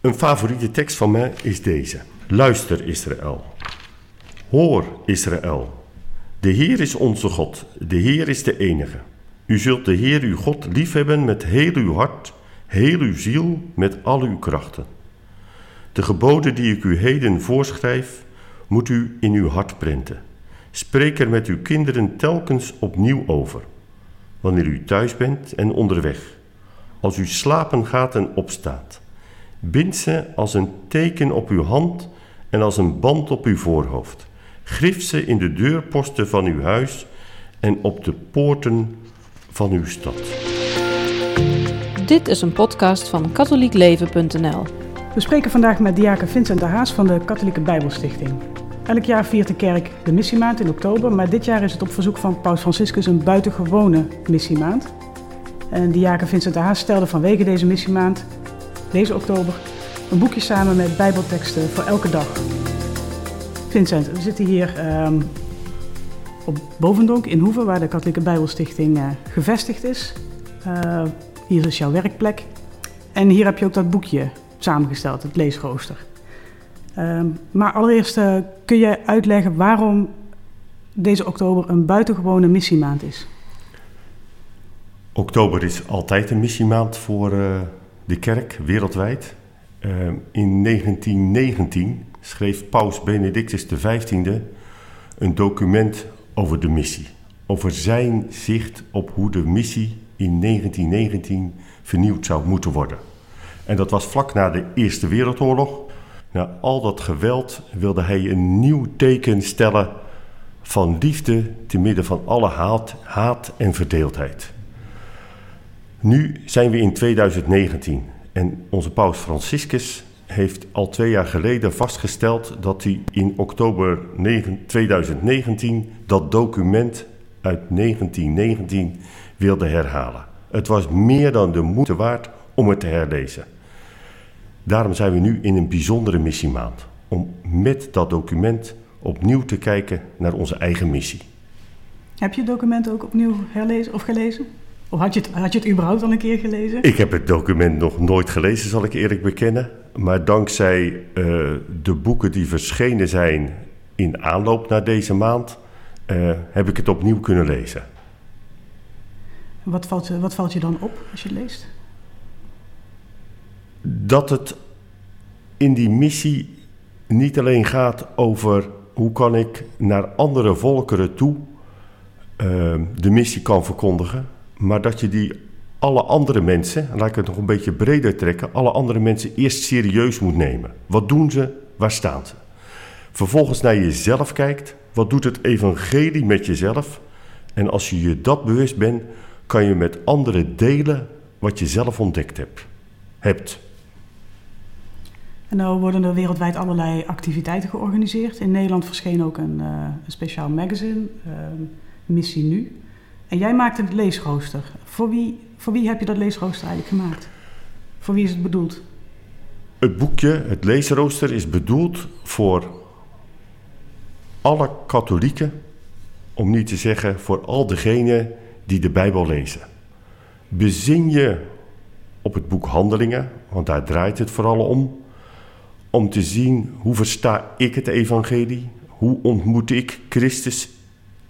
Een favoriete tekst van mij is deze. Luister Israël. Hoor Israël. De Heer is onze God. De Heer is de enige. U zult de Heer uw God liefhebben met heel uw hart, heel uw ziel, met al uw krachten. De geboden die ik u heden voorschrijf, moet u in uw hart prenten. Spreek er met uw kinderen telkens opnieuw over, wanneer u thuis bent en onderweg, als u slapen gaat en opstaat. Bind ze als een teken op uw hand en als een band op uw voorhoofd. Grif ze in de deurposten van uw huis en op de poorten van uw stad. Dit is een podcast van katholiekleven.nl. We spreken vandaag met diaken Vincent de Haas van de Katholieke Bijbelstichting. Elk jaar viert de kerk de missiemaand in oktober, maar dit jaar is het op verzoek van Paus Franciscus een buitengewone missiemaand. En diaken Vincent de Haas stelde vanwege deze missiemaand, deze oktober, een boekje samen met bijbelteksten voor elke dag. Vincent, we zitten hier um, op Bovendonk in Hoeven, waar de Katholieke Bijbelstichting uh, gevestigd is. Uh, hier is jouw werkplek. En hier heb je ook dat boekje samengesteld, het leesrooster. Uh, maar allereerst uh, kun je uitleggen waarom deze oktober een buitengewone missiemaand is? Oktober is altijd een missiemaand voor de kerk wereldwijd. in 1919 schreef Paus Benedictus XV een document over de missie. Over zijn zicht op hoe de missie in 1919 vernieuwd zou moeten worden. En dat was vlak na de Eerste Wereldoorlog. Na al dat geweld wilde hij een nieuw teken stellen van liefde te midden van alle haat, haat en verdeeldheid. Nu zijn we in 2019 en onze paus Franciscus heeft al twee jaar geleden vastgesteld dat hij in oktober 2019 dat document uit 1919 wilde herhalen. Het was meer dan de moeite waard om het te herlezen. Daarom zijn we nu in een bijzondere missiemaand. Om met dat document opnieuw te kijken naar onze eigen missie. Heb je het document ook opnieuw herlezen of gelezen? Of had je, het, had je het überhaupt al een keer gelezen? Ik heb het document nog nooit gelezen, zal ik eerlijk bekennen. Maar dankzij uh, de boeken die verschenen zijn in aanloop naar deze maand, uh, heb ik het opnieuw kunnen lezen. Wat valt, wat valt je dan op als je het leest? Dat het in die missie niet alleen gaat over hoe kan ik naar andere volkeren toe uh, de missie kan verkondigen, maar dat je die alle andere mensen, laat ik het nog een beetje breder trekken, alle andere mensen eerst serieus moet nemen. Wat doen ze? Waar staan ze? Vervolgens naar jezelf kijkt. Wat doet het evangelie met jezelf? En als je je dat bewust bent, kan je met anderen delen wat je zelf ontdekt hebt. hebt. En nou worden er wereldwijd allerlei activiteiten georganiseerd. In Nederland verscheen ook een, uh, een speciaal magazine, uh, Missie Nu. En jij maakt een leesrooster. Voor wie, voor wie heb je dat leesrooster eigenlijk gemaakt? Voor wie is het bedoeld? Het boekje, het leesrooster, is bedoeld voor alle katholieken, om niet te zeggen voor al degenen die de Bijbel lezen. Bezin je op het boek Handelingen, want daar draait het vooral om, om te zien hoe versta ik het evangelie, hoe ontmoet ik Christus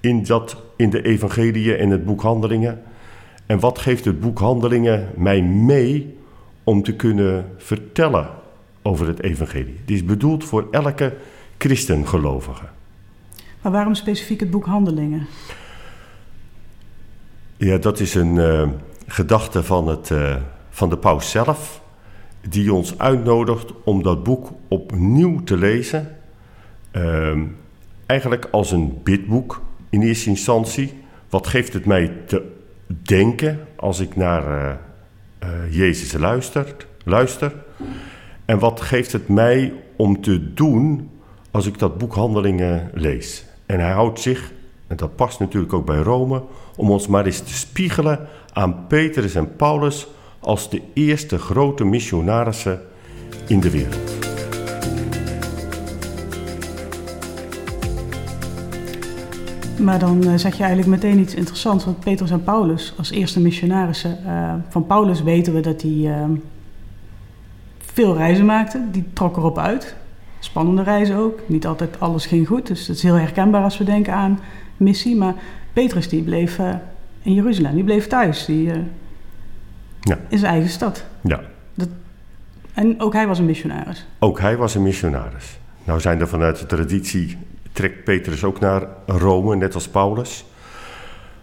in, dat, in de evangeliën en het boek Handelingen. En wat geeft het boek Handelingen mij mee om te kunnen vertellen over het evangelie? Het is bedoeld voor elke christengelovige. Maar waarom specifiek het boek Handelingen? Ja, dat is een uh, gedachte van, het, uh, van de paus zelf, die ons uitnodigt om dat boek opnieuw te lezen. Uh, eigenlijk als een bidboek in eerste instantie. Wat geeft het mij te denken als ik naar uh, uh, Jezus luister, luister? En wat geeft het mij om te doen als ik dat boek Handelingen lees? En hij houdt zich, en dat past natuurlijk ook bij Rome, om ons maar eens te spiegelen aan Petrus en Paulus als de eerste grote missionarissen in de wereld. Maar dan uh, zeg je eigenlijk meteen iets interessants. Want Petrus en Paulus, als eerste missionarissen. Uh, van Paulus weten we dat hij uh, veel reizen maakte. Die trok erop uit. Spannende reizen ook. Niet altijd alles ging goed. Dus het is heel herkenbaar als we denken aan missie. Maar Petrus die bleef in Jeruzalem. Die bleef thuis. Die, Ja. In zijn eigen stad. Ja, En ook hij was een missionaris. ook hij was een missionaris. Nou zijn er vanuit de traditie, trekt Petrus ook naar Rome, net als Paulus.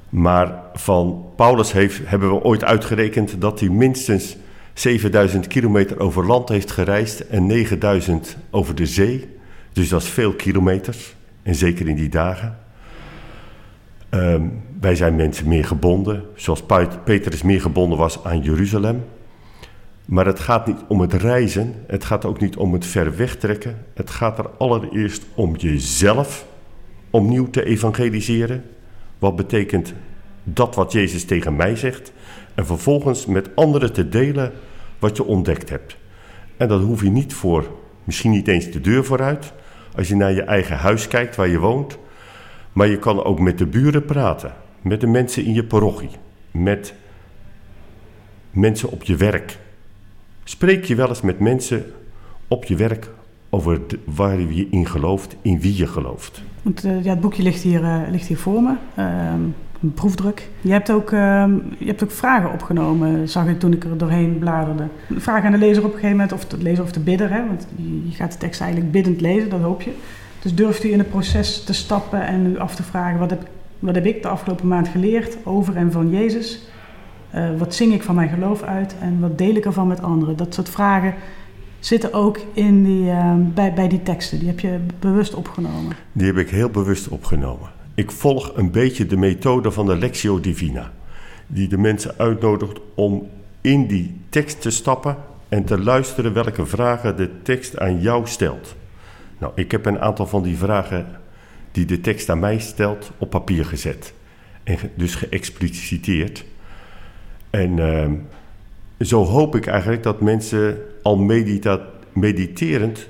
Maar van Paulus heeft, hebben we ooit uitgerekend dat hij minstens 7000 kilometer over land heeft gereisd en 9000 over de zee. Dus dat is veel kilometers. En zeker in die dagen. Ehm, wij zijn mensen meer gebonden, zoals Pe- Petrus meer gebonden was aan Jeruzalem. Maar het gaat niet om het reizen, het gaat ook niet om het ver wegtrekken. Het gaat er allereerst om jezelf opnieuw te evangeliseren. Wat betekent dat wat Jezus tegen mij zegt. En vervolgens met anderen te delen wat je ontdekt hebt. En dat hoef je niet voor, misschien niet eens de deur vooruit. Als je naar je eigen huis kijkt waar je woont. Maar je kan ook met de buren praten. Met de mensen in je parochie. Met mensen op je werk. Spreek je wel eens met mensen op je werk over waar je in gelooft, in wie je gelooft. Want eh, ja, het boekje ligt hier, eh, ligt hier voor me. Ehm, een proefdruk. Je hebt, ook, ehm, je hebt ook vragen opgenomen, zag ik toen ik er doorheen bladerde. Een vraag aan de lezer op een gegeven moment, of de lezer of de bidder. Hè? Want je, je gaat de tekst eigenlijk biddend lezen, dat hoop je. Dus durft u in het proces te stappen en u af te vragen... wat heb, wat heb ik de afgelopen maand geleerd over en van Jezus? Eh, wat zing ik van mijn geloof uit en wat deel ik ervan met anderen? Dat soort vragen zitten ook in die, ehm, bij, bij die teksten. Die heb je bewust opgenomen. Die heb ik heel bewust opgenomen. Ik volg een beetje de methode van de Lectio Divina. Die de mensen uitnodigt om in die tekst te stappen en te luisteren welke vragen de tekst aan jou stelt. Nou, ik heb een aantal van die vragen die de tekst aan mij stelt op papier gezet. En dus geëxpliciteerd. En ehm, zo hoop ik eigenlijk dat mensen al medita- mediterend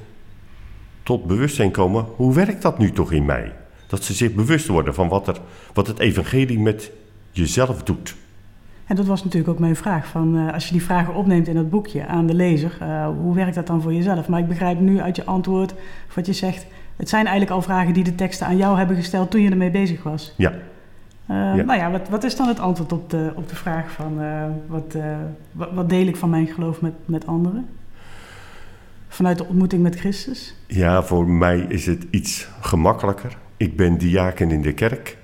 tot bewustzijn komen. Hoe werkt dat nu toch in mij? Dat ze zich bewust worden van wat, er, wat het evangelie met jezelf doet. En dat was natuurlijk ook mijn vraag. Van, eh, als je die vragen opneemt in het boekje aan de lezer, eh, hoe werkt dat dan voor jezelf? Maar ik begrijp nu uit je antwoord, wat je zegt, het zijn eigenlijk al vragen die de teksten aan jou hebben gesteld toen je ermee bezig was. Ja. Eh, Ja. Nou ja, wat, wat is dan het antwoord op de, op de vraag van eh, wat, eh, wat, wat deel ik van mijn geloof met, met anderen? Vanuit de ontmoeting met Christus? Ja, voor mij is het iets gemakkelijker. Ik ben diaken in de kerk.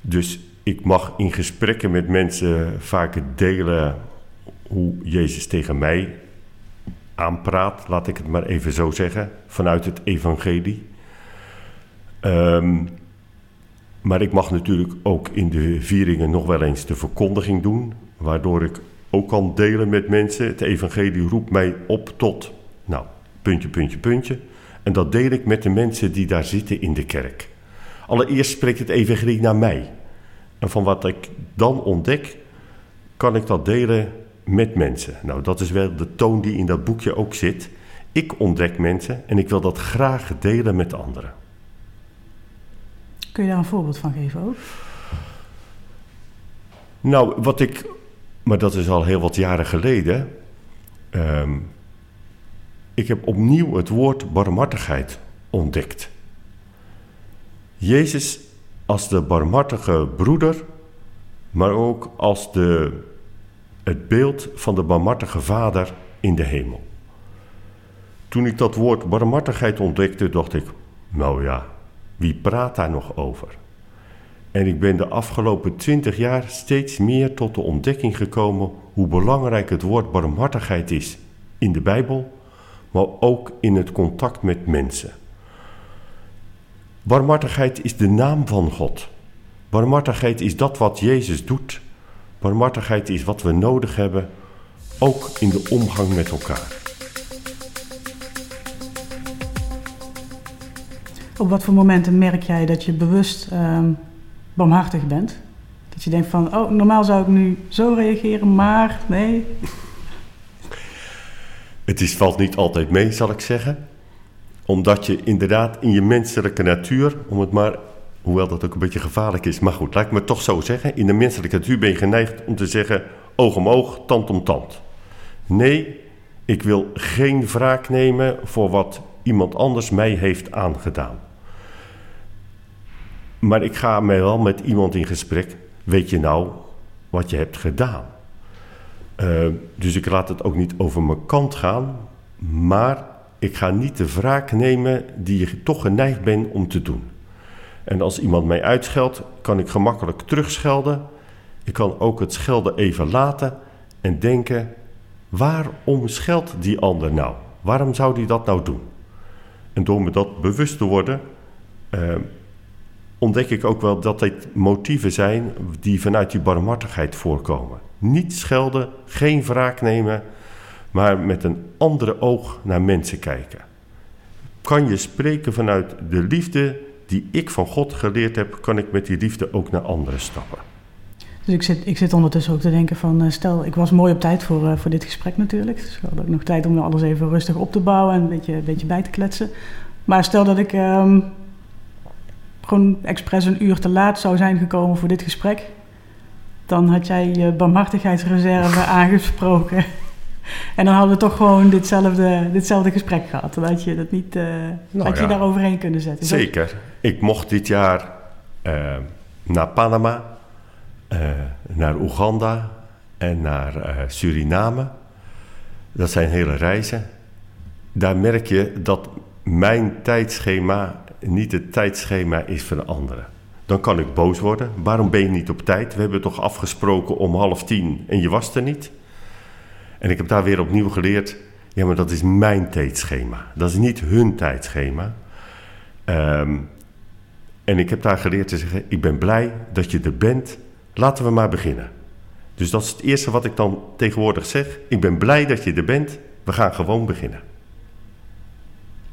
Dus ik mag in gesprekken met mensen vaak delen hoe Jezus tegen mij aanpraat, laat ik het maar even zo zeggen, vanuit het evangelie. Ehm, maar ik mag natuurlijk ook in de vieringen nog wel eens de verkondiging doen, waardoor ik ook kan delen met mensen. Het evangelie roept mij op tot, nou, puntje, puntje, puntje. En dat deel ik met de mensen die daar zitten in de kerk. Allereerst spreekt het evangelie naar mij. En van wat ik dan ontdek, kan ik dat delen met mensen. Nou, dat is wel de toon die in dat boekje ook zit. Ik ontdek mensen en ik wil dat graag delen met anderen. Kun je daar een voorbeeld van geven ook? Nou, wat ik, maar dat is al heel wat jaren geleden. ehm, ik heb opnieuw het woord barmhartigheid ontdekt. Jezus als de barmhartige broeder, maar ook als de, het beeld van de barmhartige vader in de hemel. Toen ik dat woord barmhartigheid ontdekte, dacht ik, nou ja, wie praat daar nog over? En ik ben de afgelopen twintig jaar steeds meer tot de ontdekking gekomen hoe belangrijk het woord barmhartigheid is in de Bijbel, maar ook in het contact met mensen. Barmhartigheid is de naam van God. Barmhartigheid is dat wat Jezus doet. Barmhartigheid is wat we nodig hebben, ook in de omgang met elkaar. Op wat voor momenten merk jij dat je bewust ehm, barmhartig bent? Dat je denkt van, oh, normaal zou ik nu zo reageren, maar nee. Het is, valt niet altijd mee, zal ik zeggen. Omdat je inderdaad in je menselijke natuur, om het maar, hoewel dat ook een beetje gevaarlijk is, maar goed, laat ik me toch zo zeggen. In de menselijke natuur ben je geneigd om te zeggen oog om oog, tand om tand. Nee, Ik wil geen wraak nemen voor wat iemand anders mij heeft aangedaan. Maar ik ga mij wel met iemand in gesprek. Weet je nou wat je hebt gedaan? Uh, dus ik laat het ook niet over mijn kant gaan. Maar ik ga niet de wraak nemen die je toch geneigd bent om te doen. En als iemand mij uitscheldt, kan ik gemakkelijk terugschelden. Ik kan ook het schelden even laten en denken: waarom scheldt die ander nou? Waarom zou die dat nou doen? En door me dat bewust te worden, eh, ontdek ik ook wel dat dit motieven zijn die vanuit die barmhartigheid voorkomen. Niet schelden, geen wraak nemen, maar met een andere oog naar mensen kijken. Kan je spreken vanuit de liefde die ik van God geleerd heb, kan ik met die liefde ook naar anderen stappen. Dus ik zit, ik zit ondertussen ook te denken van, eh, stel, ik was mooi op tijd voor, uh, voor dit gesprek natuurlijk. Dus ik had ook nog tijd om alles even rustig op te bouwen en een beetje, een beetje bij te kletsen. Maar stel dat ik um, gewoon expres een uur te laat zou zijn gekomen voor dit gesprek, dan had jij je barmhartigheidsreserve aangesproken. En dan hadden we toch gewoon ditzelfde, ditzelfde gesprek gehad. Dan had je dat niet uh, nou, had je daar overheen kunnen zetten. Zeker. Ik mocht dit jaar uh, naar Panama, naar Oeganda en naar Suriname. Dat zijn hele reizen. Daar merk je dat mijn tijdschema niet het tijdschema is van anderen. Dan kan ik boos worden. Waarom ben je niet op tijd? We hebben toch afgesproken om half tien en je was er niet. En ik heb daar weer opnieuw geleerd, ja, maar dat is mijn tijdschema. Dat is niet hun tijdschema. Um, en ik heb daar geleerd te zeggen, ik ben blij dat je er bent. Laten we maar beginnen. Dus dat is het eerste wat ik dan tegenwoordig zeg. Ik ben blij dat je er bent. We gaan gewoon beginnen.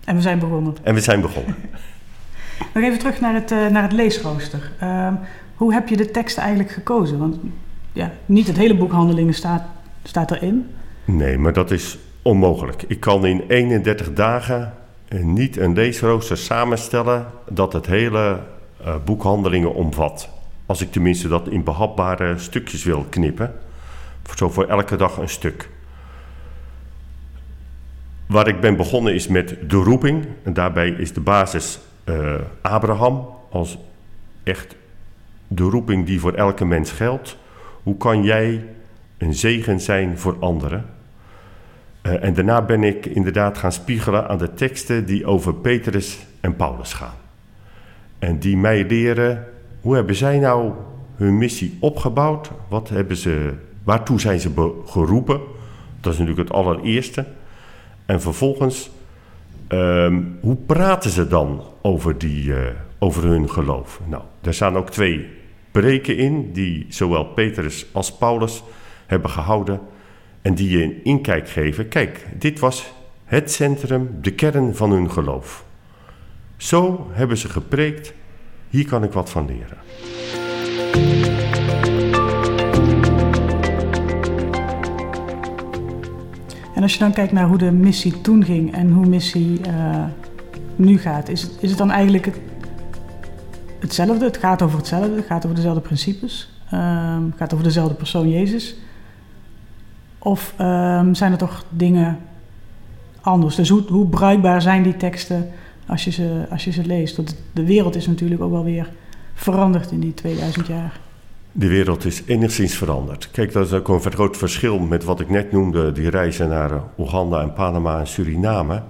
En we zijn begonnen. En we zijn begonnen. Nog even terug naar het, uh, naar het leesrooster. Uh, hoe heb je de teksten eigenlijk gekozen? Want ja, niet het hele boek Handelingen staat, staat erin. Nee, maar dat is onmogelijk. Ik kan in 31 dagen niet een leesrooster samenstellen dat het hele uh, boekhandelingen omvat. Als ik tenminste dat in behapbare stukjes wil knippen. Zo voor elke dag een stuk. Waar ik ben begonnen is met de roeping. En daarbij is de basis uh, Abraham als echt de roeping die voor elke mens geldt. Hoe kan jij een zegen zijn voor anderen? Uh, en daarna ben ik inderdaad gaan spiegelen aan de teksten die over Petrus en Paulus gaan. En die mij leren, hoe hebben zij nou hun missie opgebouwd? Wat hebben ze, waartoe zijn ze geroepen? Dat is natuurlijk het allereerste. En vervolgens, um, hoe praten ze dan over, die, uh, over hun geloof? Nou, daar staan ook twee preken in, die zowel Petrus als Paulus hebben gehouden en die je een inkijk geven. Kijk, dit was het centrum, de kern van hun geloof. Zo hebben ze gepreekt, hier kan ik wat van leren. En als je dan kijkt naar hoe de missie toen ging en hoe missie uh, nu gaat, is het, is het dan eigenlijk het, hetzelfde? Het gaat over hetzelfde, het gaat over dezelfde principes, uh, het gaat over dezelfde persoon Jezus. Of um, zijn er toch dingen anders? Dus hoe, bruikbaar zijn die teksten als je ze, als je ze leest? Want de wereld is natuurlijk ook wel weer veranderd in die 2000 jaar. De wereld is enigszins veranderd. Kijk, dat is ook een groot verschil met wat ik net noemde, die reizen naar Oeganda en Panama en Suriname,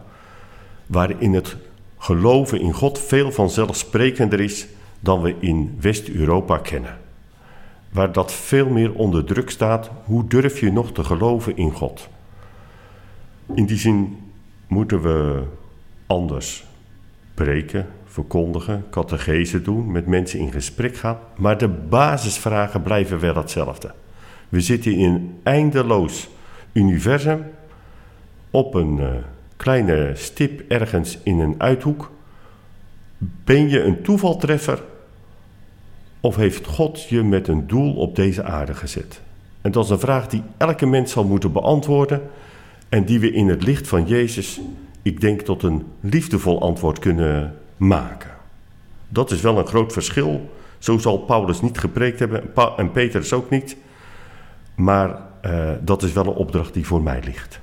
waarin het geloven in God veel vanzelfsprekender is dan we in West-Europa kennen waar dat veel meer onder druk staat, hoe durf je nog te geloven in God? In die zin moeten we anders preken, verkondigen, catechese doen, met mensen in gesprek gaan, maar de basisvragen blijven wel hetzelfde. We zitten in een eindeloos universum op een uh, kleine stip ergens in een uithoek. Ben je een toevaltreffer of heeft God je met een doel op deze aarde gezet? En dat is een vraag die elke mens zal moeten beantwoorden en die we in het licht van Jezus, ik denk, tot een liefdevol antwoord kunnen maken. Dat is wel een groot verschil. Zo zal Paulus niet gepreekt hebben en Petrus ook niet. Maar uh, dat is wel een opdracht die voor mij ligt.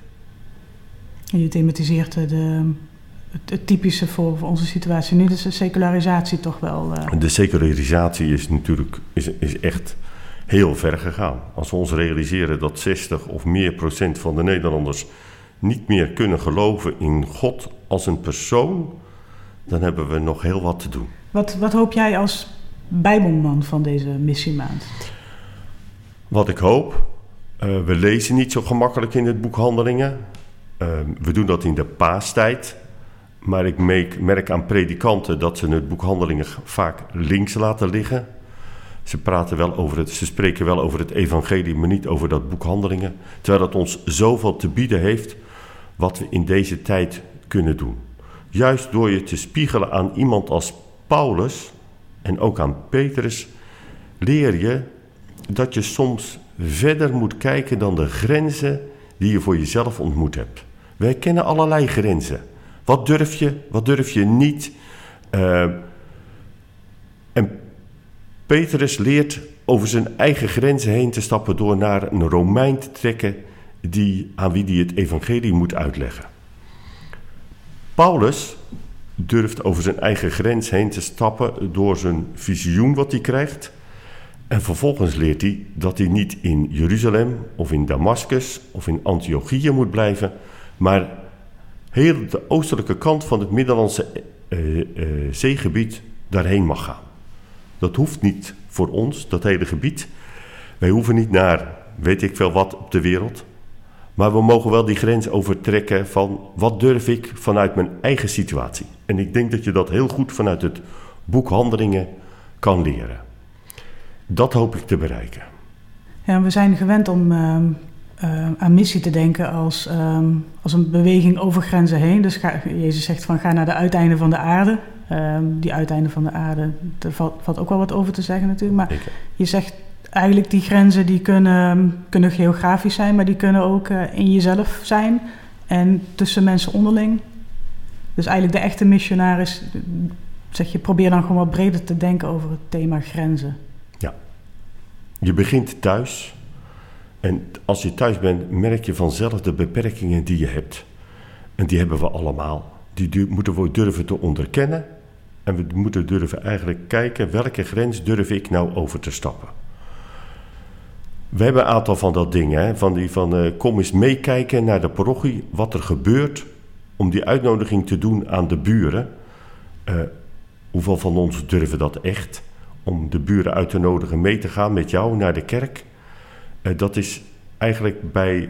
En je thematiseert de, het, typische voor, voor, onze situatie nu, dus de secularisatie toch wel. Uh... De secularisatie is natuurlijk is, is echt heel ver gegaan. Als we ons realiseren dat 60 of meer procent van de Nederlanders niet meer kunnen geloven in God als een persoon, dan hebben we nog heel wat te doen. Wat, wat hoop jij als Bijbelman van deze missiemaand? Wat ik hoop, uh, we lezen niet zo gemakkelijk in het boek Handelingen. Uh, we doen dat in de paastijd. Maar ik merk aan predikanten dat ze het boek Handelingen vaak links laten liggen. Ze, praten wel over het, ze spreken wel over het evangelie, maar niet over dat boek Handelingen. Terwijl het ons zoveel te bieden heeft wat we in deze tijd kunnen doen. Juist door je te spiegelen aan iemand als Paulus en ook aan Petrus, leer je dat je soms verder moet kijken dan de grenzen die je voor jezelf ontmoet hebt. Wij kennen allerlei grenzen. Wat durf je, wat durf je niet? Uh, en Petrus leert over zijn eigen grenzen heen te stappen door naar een Romein te trekken die, aan wie hij het evangelie moet uitleggen. Paulus durft over zijn eigen grens heen te stappen door zijn visioen wat hij krijgt. En vervolgens leert hij dat hij niet in Jeruzalem of in Damascus of in Antiochië moet blijven, maar heel de oostelijke kant van het Middellandse uh, uh, zeegebied daarheen mag gaan. Dat hoeft niet voor ons, dat hele gebied. Wij hoeven niet naar weet ik veel wat op de wereld. Maar we mogen wel die grens overtrekken van wat durf ik vanuit mijn eigen situatie. En ik denk dat je dat heel goed vanuit het boek Handelingen kan leren. Dat hoop ik te bereiken. Ja, we zijn gewend om uh, uh, aan missie te denken als, uh, als een beweging over grenzen heen. Dus ga, Jezus zegt van ga naar de uiteinden van de aarde. Ehm, die uiteinden van de aarde, daar valt, valt, ook wel wat over te zeggen natuurlijk. Maar je zegt eigenlijk die grenzen die kunnen, kunnen geografisch zijn, maar die kunnen ook uh, in jezelf zijn en tussen mensen onderling. Dus eigenlijk de echte missionaris, zeg je, probeer dan gewoon wat breder te denken over het thema grenzen. Ja, je begint thuis en als je thuis bent, merk je vanzelf de beperkingen die je hebt. En die hebben we allemaal. Die moeten we durven te onderkennen en we moeten durven eigenlijk kijken welke grens durf ik nou over te stappen. We hebben een aantal van dat dingen, hè? van die van uh, kom eens meekijken naar de parochie, wat er gebeurt om die uitnodiging te doen aan de buren. Uh, hoeveel van ons durven dat echt? Om de buren uit te nodigen mee te gaan met jou naar de kerk. Uh, dat is eigenlijk bij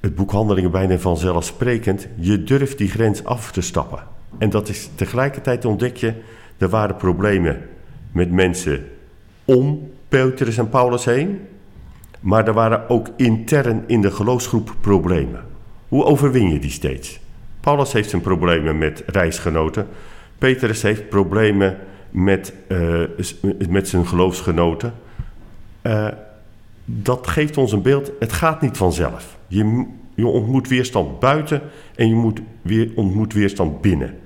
het boek Handelingen bijna vanzelfsprekend. Je durft die grens af te stappen. En dat is tegelijkertijd ontdek je, er waren problemen met mensen om Petrus en Paulus heen. Maar er waren ook intern in de geloofsgroep problemen. Hoe overwin je die steeds? Paulus heeft zijn problemen met reisgenoten. Petrus heeft problemen met, uh, met zijn geloofsgenoten. Uh, dat geeft ons een beeld, het gaat niet vanzelf. Je, je ontmoet weerstand buiten en je moet weer, ontmoet weerstand binnen.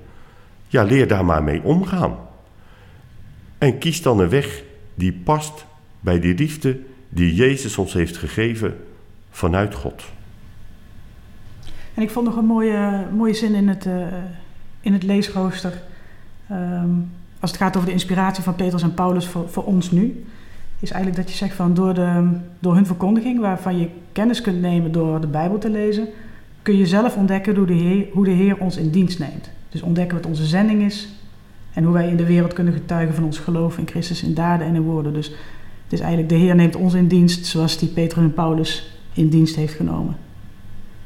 Ja, leer daar maar mee omgaan. En kies dan een weg die past bij die liefde die Jezus ons heeft gegeven vanuit God. En ik vond nog een mooie, mooie zin in het, uh, in het leesrooster. Um, als het gaat over de inspiratie van Petrus en Paulus voor, voor ons nu. Is eigenlijk dat je zegt van door, de, door hun verkondiging, waarvan je kennis kunt nemen door de Bijbel te lezen, kun je zelf ontdekken hoe de Heer, hoe de Heer ons in dienst neemt. Dus ontdekken wat onze zending is en hoe wij in de wereld kunnen getuigen van ons geloof in Christus in daden en in woorden. Dus is eigenlijk de Heer neemt ons in dienst zoals die Petrus en Paulus in dienst heeft genomen.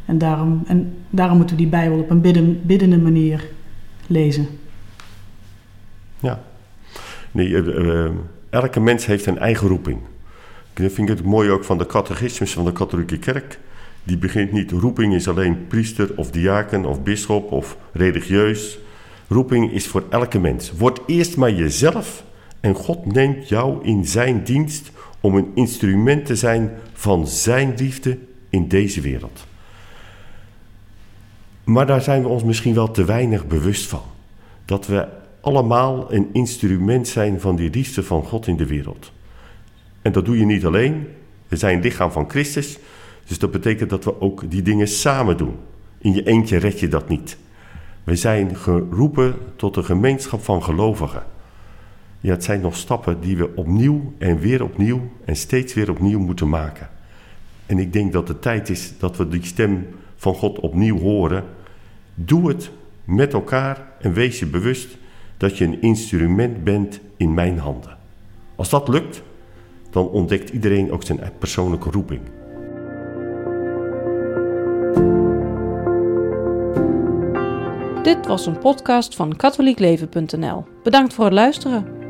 En daarom, en daarom moeten we die Bijbel op een bidden, biddende manier lezen. Ja. Nee, uh, elke mens heeft een eigen roeping. Ik vind het mooi ook van de catechismus van de katholieke kerk. Die begint niet, roeping is alleen priester of diaken of bisschop of religieus. Roeping is voor elke mens. Word eerst maar jezelf en God neemt jou in zijn dienst om een instrument te zijn van zijn liefde in deze wereld. Maar daar zijn we ons misschien wel te weinig bewust van. Dat we allemaal een instrument zijn van die liefde van God in de wereld. En dat doe je niet alleen. We zijn lichaam van Christus. Dus dat betekent dat we ook die dingen samen doen. In je eentje red je dat niet. We zijn geroepen tot een gemeenschap van gelovigen. Ja, het zijn nog stappen die we opnieuw en weer opnieuw en steeds weer opnieuw moeten maken. En ik denk dat het tijd is dat we die stem van God opnieuw horen. Doe het met elkaar en wees je bewust dat je een instrument bent in mijn handen. Als dat lukt, dan ontdekt iedereen ook zijn persoonlijke roeping. Dit was een podcast van katholiekleven.nl. Bedankt voor het luisteren.